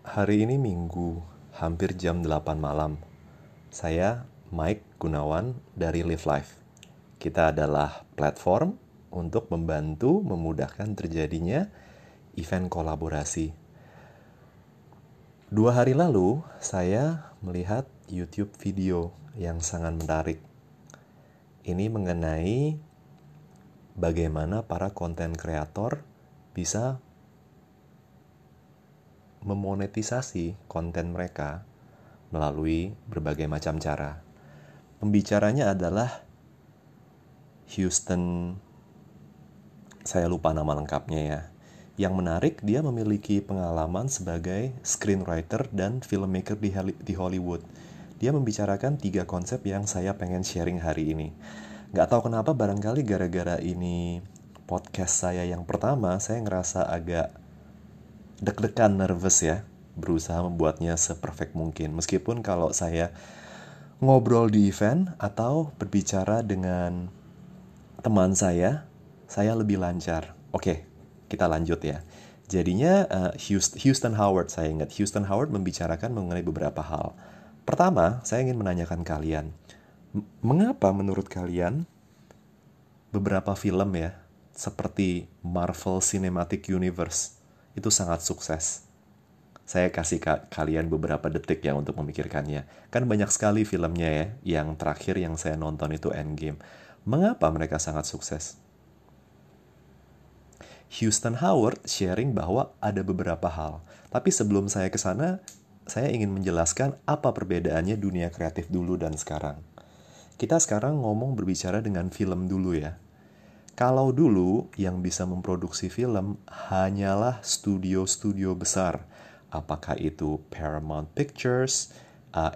Hari ini Minggu, hampir jam 8 malam. Saya Mike Gunawan dari Live Life. Kita adalah platform untuk membantu memudahkan terjadinya event kolaborasi. Dua hari lalu, saya melihat YouTube video yang sangat menarik. Ini mengenai bagaimana para konten kreator bisa memonetisasi konten mereka melalui berbagai macam cara. Pembicaranya adalah Houston, saya lupa nama lengkapnya ya. Yang menarik, dia memiliki pengalaman sebagai screenwriter dan filmmaker di, Hollywood. Dia membicarakan tiga konsep yang saya pengen sharing hari ini. Gak tahu kenapa, barangkali gara-gara ini podcast saya yang pertama, saya ngerasa agak deg-degan nervous ya berusaha membuatnya seperfect mungkin. Meskipun kalau saya ngobrol di event atau berbicara dengan teman saya saya lebih lancar. Oke kita lanjut ya. Jadinya uh, Houston Howard saya ingat. Houston Howard membicarakan mengenai beberapa hal. Pertama saya ingin menanyakan kalian mengapa menurut kalian beberapa film ya seperti Marvel Cinematic Universe itu sangat sukses. Saya kasih ka kalian beberapa detik ya untuk memikirkannya. Kan banyak sekali filmnya ya, yang terakhir yang saya nonton itu Endgame. Mengapa mereka sangat sukses? Houston Howard sharing bahwa ada beberapa hal. Tapi sebelum saya ke sana, saya ingin menjelaskan apa perbedaannya dunia kreatif dulu dan sekarang. Kita sekarang ngomong berbicara dengan film dulu ya. Kalau dulu yang bisa memproduksi film hanyalah studio-studio besar, apakah itu Paramount Pictures,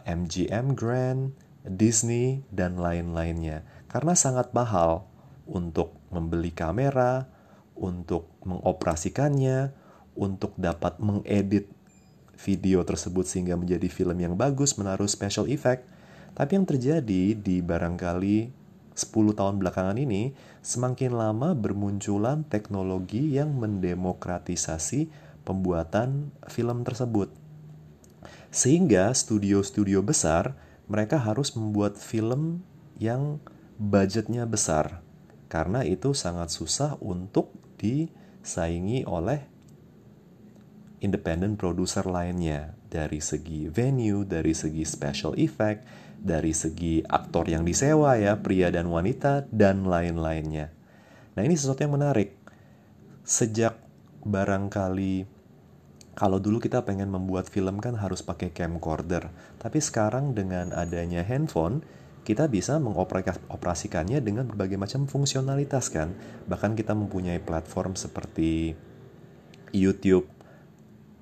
MGM Grand, Disney, dan lain-lainnya. Karena sangat mahal untuk membeli kamera, untuk mengoperasikannya, untuk dapat mengedit video tersebut sehingga menjadi film yang bagus, menaruh special effect. Tapi yang terjadi di barangkali 10 tahun belakangan ini, semakin lama bermunculan teknologi yang mendemokratisasi pembuatan film tersebut. Sehingga studio-studio besar, mereka harus membuat film yang budgetnya besar. Karena itu sangat susah untuk disaingi oleh independent producer lainnya dari segi venue, dari segi special effect, dari segi aktor yang disewa ya, pria dan wanita dan lain-lainnya. Nah, ini sesuatu yang menarik. Sejak barangkali kalau dulu kita pengen membuat film kan harus pakai camcorder, tapi sekarang dengan adanya handphone kita bisa mengoperasikannya dengan berbagai macam fungsionalitas kan. Bahkan kita mempunyai platform seperti YouTube,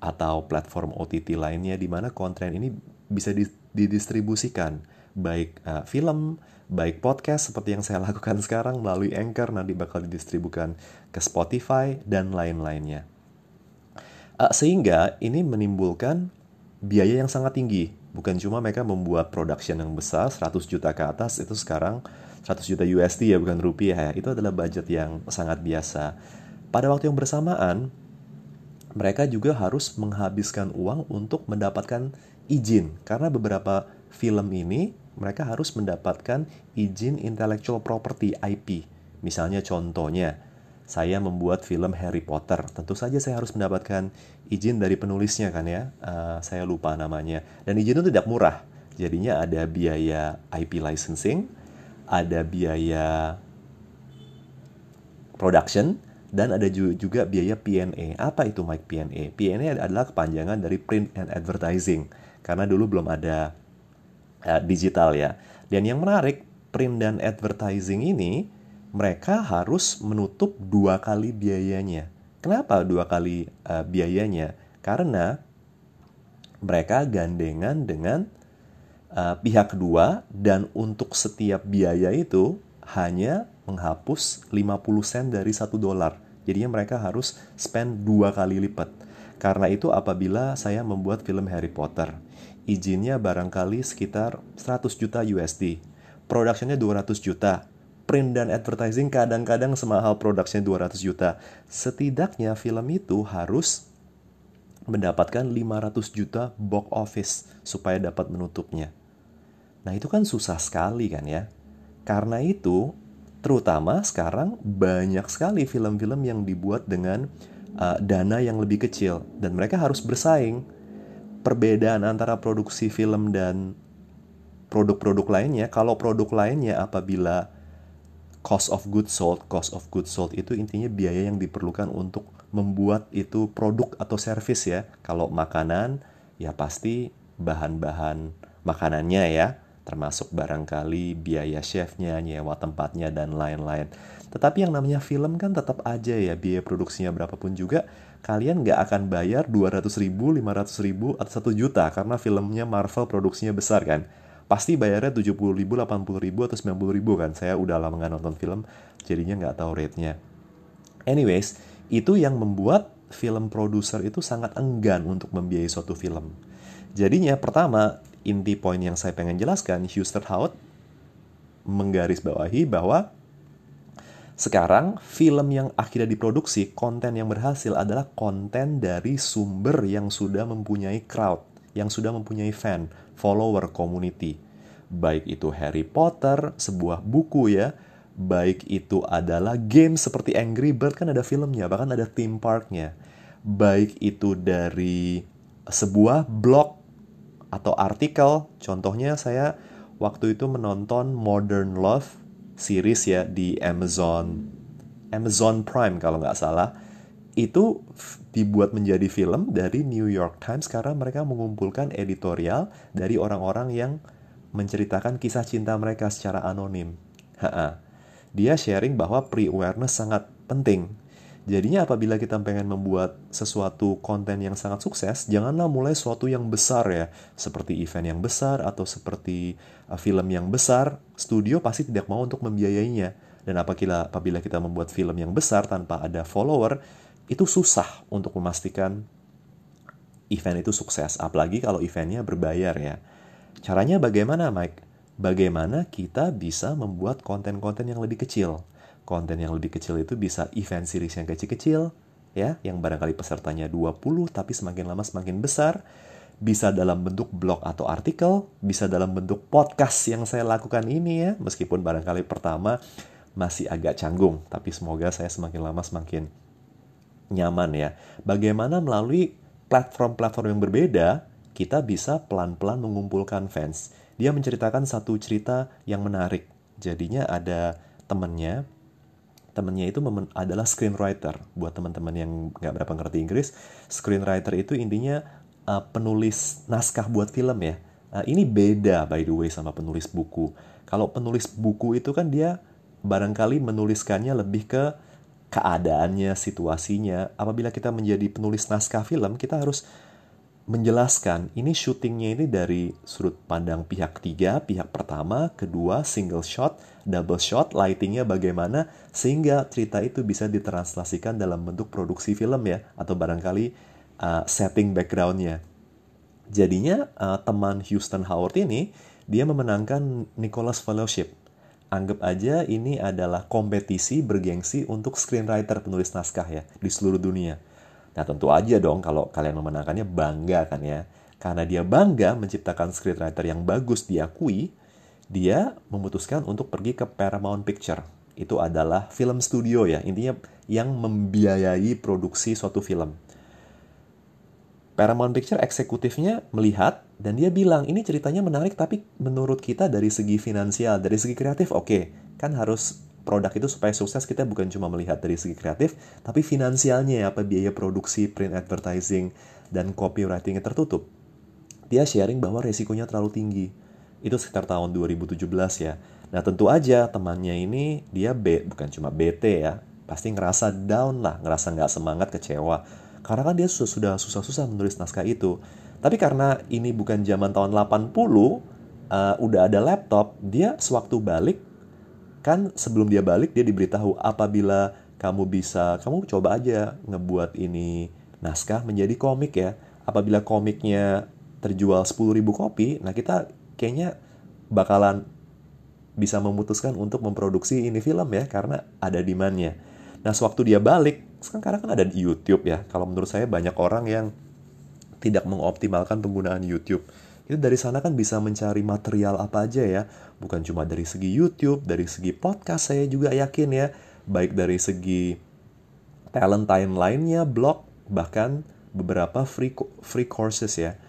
atau platform OTT lainnya di mana konten ini bisa didistribusikan baik uh, film, baik podcast seperti yang saya lakukan sekarang melalui Anchor nanti bakal didistribusikan ke Spotify dan lain-lainnya. Uh, sehingga ini menimbulkan biaya yang sangat tinggi. Bukan cuma mereka membuat production yang besar 100 juta ke atas itu sekarang 100 juta USD ya bukan rupiah ya. Itu adalah budget yang sangat biasa. Pada waktu yang bersamaan mereka juga harus menghabiskan uang untuk mendapatkan izin karena beberapa film ini mereka harus mendapatkan izin intellectual property IP. Misalnya contohnya, saya membuat film Harry Potter, tentu saja saya harus mendapatkan izin dari penulisnya kan ya, uh, saya lupa namanya. Dan izin itu tidak murah, jadinya ada biaya IP licensing, ada biaya production, dan ada juga biaya P&A. Apa itu Mike P&A? P&A adalah kepanjangan dari print and advertising karena dulu belum ada uh, digital ya. Dan yang menarik, print dan advertising ini mereka harus menutup dua kali biayanya. Kenapa dua kali uh, biayanya? Karena mereka gandengan dengan uh, pihak kedua dan untuk setiap biaya itu hanya menghapus 50 sen dari satu dolar. Jadinya mereka harus spend dua kali lipat. Karena itu apabila saya membuat film Harry Potter, izinnya barangkali sekitar 100 juta USD. Productionnya 200 juta. Print dan advertising kadang-kadang semahal productionnya 200 juta. Setidaknya film itu harus mendapatkan 500 juta box office supaya dapat menutupnya. Nah, itu kan susah sekali kan ya. Karena itu, terutama sekarang banyak sekali film-film yang dibuat dengan uh, dana yang lebih kecil dan mereka harus bersaing. Perbedaan antara produksi film dan produk-produk lainnya, kalau produk lainnya apabila cost of goods sold, cost of goods sold itu intinya biaya yang diperlukan untuk membuat itu produk atau service ya. Kalau makanan ya pasti bahan-bahan makanannya ya, termasuk barangkali biaya chefnya, nyewa tempatnya dan lain-lain. Tetapi yang namanya film kan tetap aja ya biaya produksinya berapapun juga kalian nggak akan bayar 200 ribu, 500 ribu, atau 1 juta karena filmnya Marvel produksinya besar kan. Pasti bayarnya 70 ribu, 80 ribu, atau 90 ribu kan. Saya udah lama nggak nonton film, jadinya nggak tahu rate-nya. Anyways, itu yang membuat film produser itu sangat enggan untuk membiayai suatu film. Jadinya pertama, inti poin yang saya pengen jelaskan, Houston Howard menggarisbawahi bahwa sekarang film yang akhirnya diproduksi, konten yang berhasil adalah konten dari sumber yang sudah mempunyai crowd, yang sudah mempunyai fan, follower, community. Baik itu Harry Potter, sebuah buku ya, baik itu adalah game seperti Angry Bird kan ada filmnya bahkan ada theme parknya baik itu dari sebuah blog atau artikel contohnya saya waktu itu menonton Modern Love series ya di Amazon Amazon Prime kalau nggak salah itu dibuat menjadi film dari New York Times karena mereka mengumpulkan editorial dari orang-orang yang menceritakan kisah cinta mereka secara anonim. Ha-ha dia sharing bahwa pre-awareness sangat penting. Jadinya apabila kita pengen membuat sesuatu konten yang sangat sukses, janganlah mulai sesuatu yang besar ya, seperti event yang besar atau seperti uh, film yang besar. Studio pasti tidak mau untuk membiayainya. Dan apabila apabila kita membuat film yang besar tanpa ada follower, itu susah untuk memastikan event itu sukses. Apalagi kalau eventnya berbayar ya. Caranya bagaimana, Mike? bagaimana kita bisa membuat konten-konten yang lebih kecil. Konten yang lebih kecil itu bisa event series yang kecil-kecil, ya, yang barangkali pesertanya 20 tapi semakin lama semakin besar. Bisa dalam bentuk blog atau artikel, bisa dalam bentuk podcast yang saya lakukan ini ya, meskipun barangkali pertama masih agak canggung, tapi semoga saya semakin lama semakin nyaman ya. Bagaimana melalui platform-platform yang berbeda, kita bisa pelan-pelan mengumpulkan fans dia menceritakan satu cerita yang menarik. Jadinya ada temennya, temennya itu adalah screenwriter. Buat teman-teman yang nggak berapa ngerti Inggris, screenwriter itu intinya uh, penulis naskah buat film ya. Uh, ini beda by the way sama penulis buku. Kalau penulis buku itu kan dia barangkali menuliskannya lebih ke keadaannya, situasinya. Apabila kita menjadi penulis naskah film, kita harus menjelaskan ini syutingnya ini dari sudut pandang pihak ketiga, pihak pertama, kedua, single shot, double shot, lightingnya bagaimana sehingga cerita itu bisa ditranslasikan dalam bentuk produksi film ya atau barangkali uh, setting backgroundnya. Jadinya uh, teman Houston Howard ini dia memenangkan Nicholas Fellowship. Anggap aja ini adalah kompetisi bergengsi untuk screenwriter penulis naskah ya di seluruh dunia Nah tentu aja dong kalau kalian memenangkannya bangga kan ya. Karena dia bangga menciptakan screenwriter yang bagus diakui, dia memutuskan untuk pergi ke Paramount Picture. Itu adalah film studio ya, intinya yang membiayai produksi suatu film. Paramount Picture eksekutifnya melihat dan dia bilang ini ceritanya menarik tapi menurut kita dari segi finansial, dari segi kreatif oke, okay, kan harus produk itu supaya sukses kita bukan cuma melihat dari segi kreatif, tapi finansialnya apa biaya produksi, print advertising, dan copywritingnya tertutup. Dia sharing bahwa resikonya terlalu tinggi. Itu sekitar tahun 2017 ya. Nah tentu aja temannya ini dia B, bukan cuma BT ya. Pasti ngerasa down lah, ngerasa nggak semangat, kecewa. Karena kan dia sudah susah-susah menulis naskah itu. Tapi karena ini bukan zaman tahun 80, uh, udah ada laptop, dia sewaktu balik kan sebelum dia balik dia diberitahu apabila kamu bisa kamu coba aja ngebuat ini naskah menjadi komik ya apabila komiknya terjual 10.000 kopi nah kita kayaknya bakalan bisa memutuskan untuk memproduksi ini film ya karena ada demandnya nah sewaktu dia balik sekarang kan ada di YouTube ya kalau menurut saya banyak orang yang tidak mengoptimalkan penggunaan YouTube. Itu dari sana kan bisa mencari material apa aja ya. Bukan cuma dari segi YouTube, dari segi podcast saya juga yakin ya. Baik dari segi talent lainnya, blog, bahkan beberapa free free courses ya.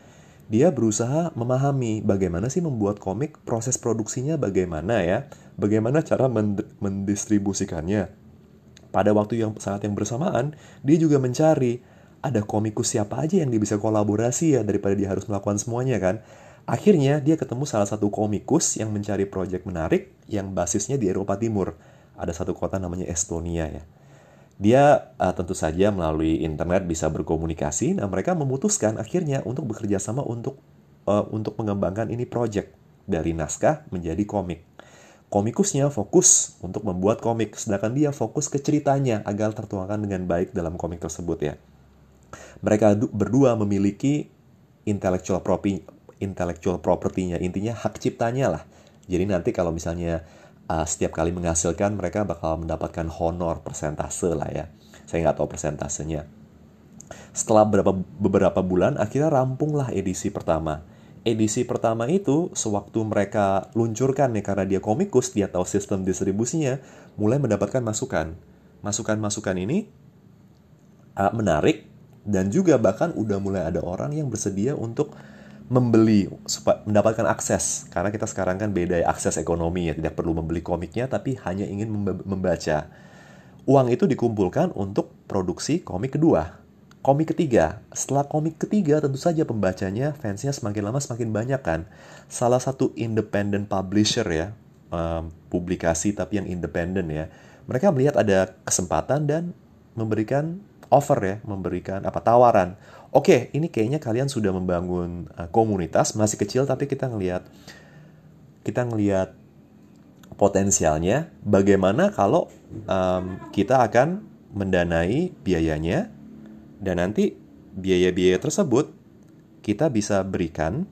Dia berusaha memahami bagaimana sih membuat komik, proses produksinya bagaimana ya, bagaimana cara mendistribusikannya. Pada waktu yang saat yang bersamaan, dia juga mencari ada komikus siapa aja yang dia bisa kolaborasi ya daripada dia harus melakukan semuanya kan. Akhirnya dia ketemu salah satu komikus yang mencari proyek menarik yang basisnya di Eropa Timur. Ada satu kota namanya Estonia ya dia uh, tentu saja melalui internet bisa berkomunikasi. Nah, mereka memutuskan akhirnya untuk bekerja sama untuk uh, untuk mengembangkan ini project dari naskah menjadi komik. Komikusnya fokus untuk membuat komik, sedangkan dia fokus ke ceritanya agar tertuangkan dengan baik dalam komik tersebut ya. Mereka berdua memiliki intellectual property, intellectual property-nya, intinya hak ciptanya lah. Jadi nanti kalau misalnya uh, setiap kali menghasilkan mereka bakal mendapatkan honor persentase lah ya. Saya nggak tahu persentasenya. Setelah beberapa, beberapa bulan, akhirnya rampunglah edisi pertama. Edisi pertama itu, sewaktu mereka luncurkan nih, karena dia komikus, dia tahu sistem distribusinya, mulai mendapatkan masukan. Masukan-masukan ini uh, menarik, dan juga bahkan udah mulai ada orang yang bersedia untuk membeli supaya mendapatkan akses. Karena kita sekarang kan beda ya akses ekonomi ya. Tidak perlu membeli komiknya tapi hanya ingin membaca. Uang itu dikumpulkan untuk produksi komik kedua. Komik ketiga. Setelah komik ketiga tentu saja pembacanya fansnya semakin lama semakin banyak kan. Salah satu independent publisher ya um, publikasi tapi yang independen ya. Mereka melihat ada kesempatan dan memberikan offer ya memberikan apa tawaran oke okay, ini kayaknya kalian sudah membangun uh, komunitas masih kecil tapi kita ngelihat kita ngelihat potensialnya. Bagaimana kalau um, kita akan mendanai biayanya dan nanti biaya-biaya tersebut kita bisa berikan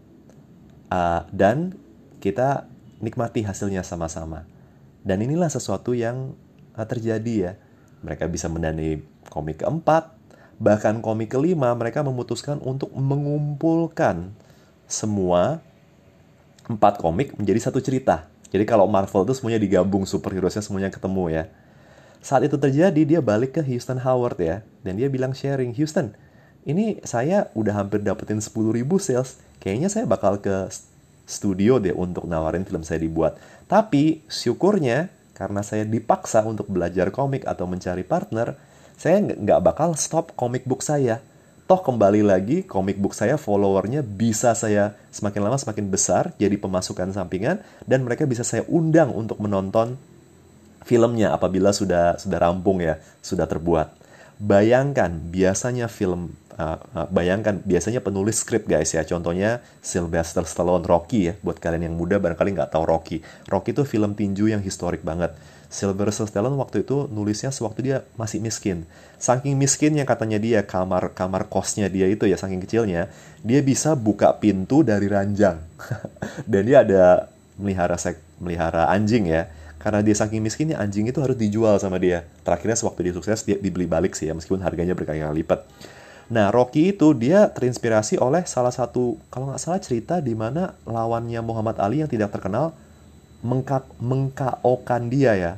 uh, dan kita nikmati hasilnya sama-sama. Dan inilah sesuatu yang uh, terjadi ya. Mereka bisa mendanai komik keempat bahkan komik kelima mereka memutuskan untuk mengumpulkan semua empat komik menjadi satu cerita. Jadi kalau Marvel itu semuanya digabung superhero-nya semuanya ketemu ya. Saat itu terjadi dia balik ke Houston Howard ya dan dia bilang sharing Houston ini saya udah hampir dapetin 10 ribu sales kayaknya saya bakal ke studio deh untuk nawarin film saya dibuat. Tapi syukurnya karena saya dipaksa untuk belajar komik atau mencari partner, saya nggak bakal stop comic book saya. Toh kembali lagi comic book saya followernya bisa saya semakin lama semakin besar jadi pemasukan sampingan dan mereka bisa saya undang untuk menonton filmnya apabila sudah sudah rampung ya, sudah terbuat. Bayangkan biasanya film uh, bayangkan biasanya penulis skrip guys ya contohnya Sylvester Stallone Rocky ya buat kalian yang muda barangkali nggak tahu Rocky Rocky itu film tinju yang historik banget Sylvester Stallone waktu itu nulisnya sewaktu dia masih miskin. Saking miskin yang katanya dia kamar kamar kosnya dia itu ya saking kecilnya, dia bisa buka pintu dari ranjang. Dan dia ada melihara sek, melihara anjing ya. Karena dia saking miskinnya anjing itu harus dijual sama dia. Terakhirnya sewaktu dia sukses dia dibeli balik sih ya meskipun harganya berkali-kali lipat. Nah, Rocky itu dia terinspirasi oleh salah satu kalau nggak salah cerita di mana lawannya Muhammad Ali yang tidak terkenal mengka mengkaokan dia ya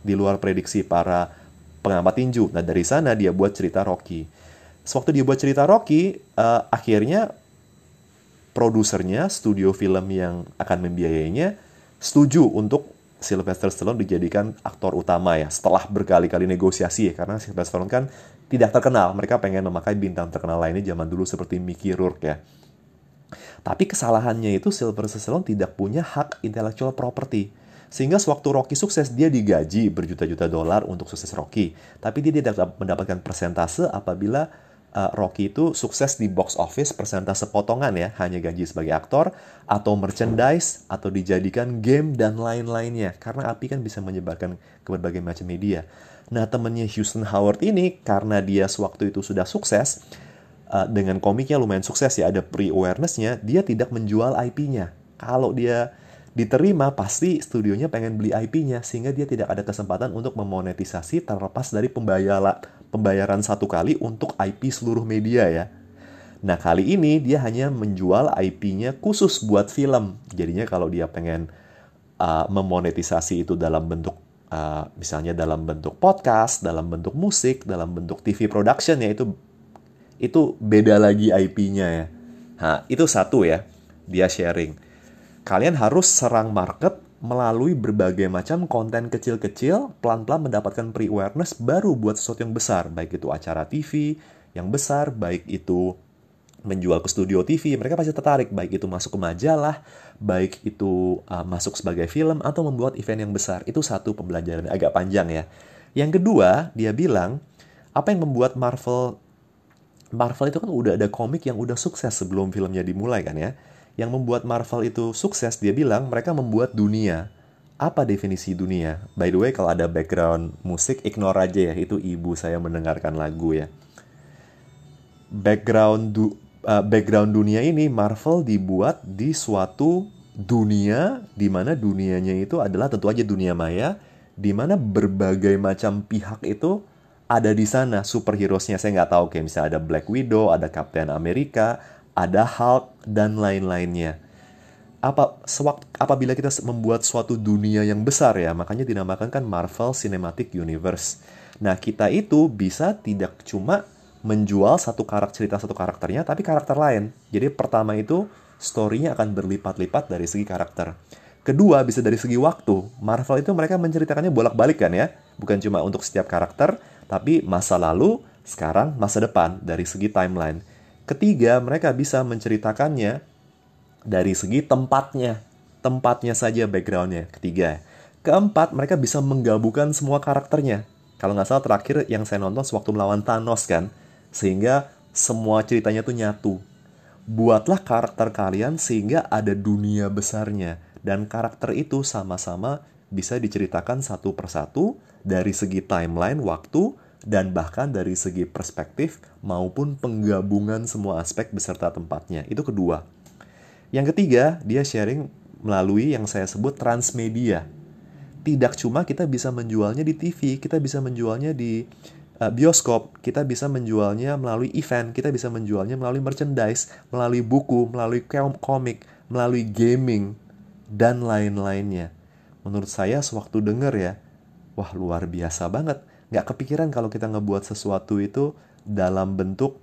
di luar prediksi para pengamat tinju. Nah dari sana dia buat cerita Rocky. Sewaktu dia buat cerita Rocky, uh, akhirnya produsernya, studio film yang akan membiayainya, setuju untuk Sylvester Stallone dijadikan aktor utama ya. Setelah berkali-kali negosiasi ya, karena Sylvester Stallone kan tidak terkenal. Mereka pengen memakai bintang terkenal lainnya zaman dulu seperti Mickey Rourke ya. Tapi kesalahannya itu Sylvester Stallone tidak punya hak intellectual property. Sehingga sewaktu Rocky sukses, dia digaji berjuta-juta dolar untuk sukses Rocky. Tapi dia tidak mendapatkan persentase apabila uh, Rocky itu sukses di box office persentase potongan ya, hanya gaji sebagai aktor atau merchandise atau dijadikan game dan lain-lainnya. Karena api kan bisa menyebarkan ke berbagai macam media. Nah temennya Houston Howard ini karena dia sewaktu itu sudah sukses, uh, dengan komiknya lumayan sukses ya, ada pre-awarenessnya, dia tidak menjual IP-nya. Kalau dia diterima, pasti studionya pengen beli IP-nya, sehingga dia tidak ada kesempatan untuk memonetisasi terlepas dari pembayaran, pembayaran satu kali untuk IP seluruh media ya. Nah, kali ini dia hanya menjual IP-nya khusus buat film. Jadinya kalau dia pengen uh, memonetisasi itu dalam bentuk uh, misalnya dalam bentuk podcast, dalam bentuk musik, dalam bentuk TV production ya itu itu beda lagi IP-nya ya. Nah, itu satu ya. Dia sharing. Kalian harus serang market melalui berbagai macam konten kecil-kecil, pelan-pelan mendapatkan pre-awareness baru buat sesuatu yang besar, baik itu acara TV yang besar, baik itu menjual ke studio TV, mereka pasti tertarik, baik itu masuk ke majalah, baik itu uh, masuk sebagai film, atau membuat event yang besar. Itu satu pembelajaran agak panjang ya. Yang kedua, dia bilang, apa yang membuat Marvel Marvel itu kan udah ada komik yang udah sukses sebelum filmnya dimulai kan ya. Yang membuat Marvel itu sukses, dia bilang mereka membuat dunia. Apa definisi dunia? By the way, kalau ada background musik, ignore aja ya. Itu ibu saya mendengarkan lagu ya. Background du uh, background dunia ini Marvel dibuat di suatu dunia di mana dunianya itu adalah tentu aja dunia maya di mana berbagai macam pihak itu ada di sana superhero-nya saya nggak tahu kayak misalnya ada Black Widow, ada Captain America, ada Hulk dan lain-lainnya. Apa sewaktu apabila kita membuat suatu dunia yang besar ya, makanya dinamakan kan Marvel Cinematic Universe. Nah, kita itu bisa tidak cuma menjual satu karakter cerita satu karakternya tapi karakter lain. Jadi pertama itu story-nya akan berlipat-lipat dari segi karakter. Kedua bisa dari segi waktu. Marvel itu mereka menceritakannya bolak-balik kan ya. Bukan cuma untuk setiap karakter, tapi masa lalu, sekarang, masa depan dari segi timeline. Ketiga, mereka bisa menceritakannya dari segi tempatnya. Tempatnya saja backgroundnya. Ketiga. Keempat, mereka bisa menggabungkan semua karakternya. Kalau nggak salah terakhir yang saya nonton sewaktu melawan Thanos kan sehingga semua ceritanya tuh nyatu. Buatlah karakter kalian sehingga ada dunia besarnya dan karakter itu sama-sama bisa diceritakan satu persatu dari segi timeline waktu dan bahkan dari segi perspektif maupun penggabungan semua aspek beserta tempatnya. Itu kedua. Yang ketiga, dia sharing melalui yang saya sebut transmedia. Tidak cuma kita bisa menjualnya di TV, kita bisa menjualnya di uh, bioskop, kita bisa menjualnya melalui event, kita bisa menjualnya melalui merchandise, melalui buku, melalui komik, melalui gaming, dan lain-lainnya. Menurut saya sewaktu denger ya, wah luar biasa banget. Nggak kepikiran kalau kita ngebuat sesuatu itu dalam bentuk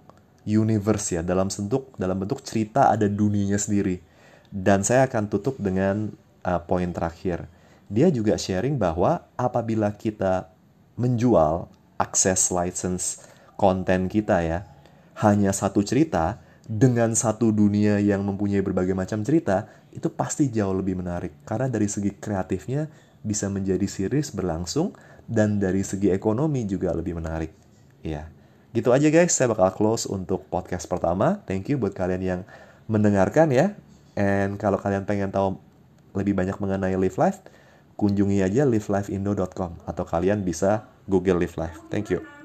universe ya, dalam bentuk dalam bentuk cerita ada dunianya sendiri. Dan saya akan tutup dengan uh, poin terakhir. Dia juga sharing bahwa apabila kita menjual akses license konten kita ya hanya satu cerita dengan satu dunia yang mempunyai berbagai macam cerita itu pasti jauh lebih menarik karena dari segi kreatifnya bisa menjadi series berlangsung dan dari segi ekonomi juga lebih menarik ya gitu aja guys saya bakal close untuk podcast pertama thank you buat kalian yang mendengarkan ya and kalau kalian pengen tahu lebih banyak mengenai live life kunjungi aja livelifeindo.com atau kalian bisa Google Live Life. Thank you.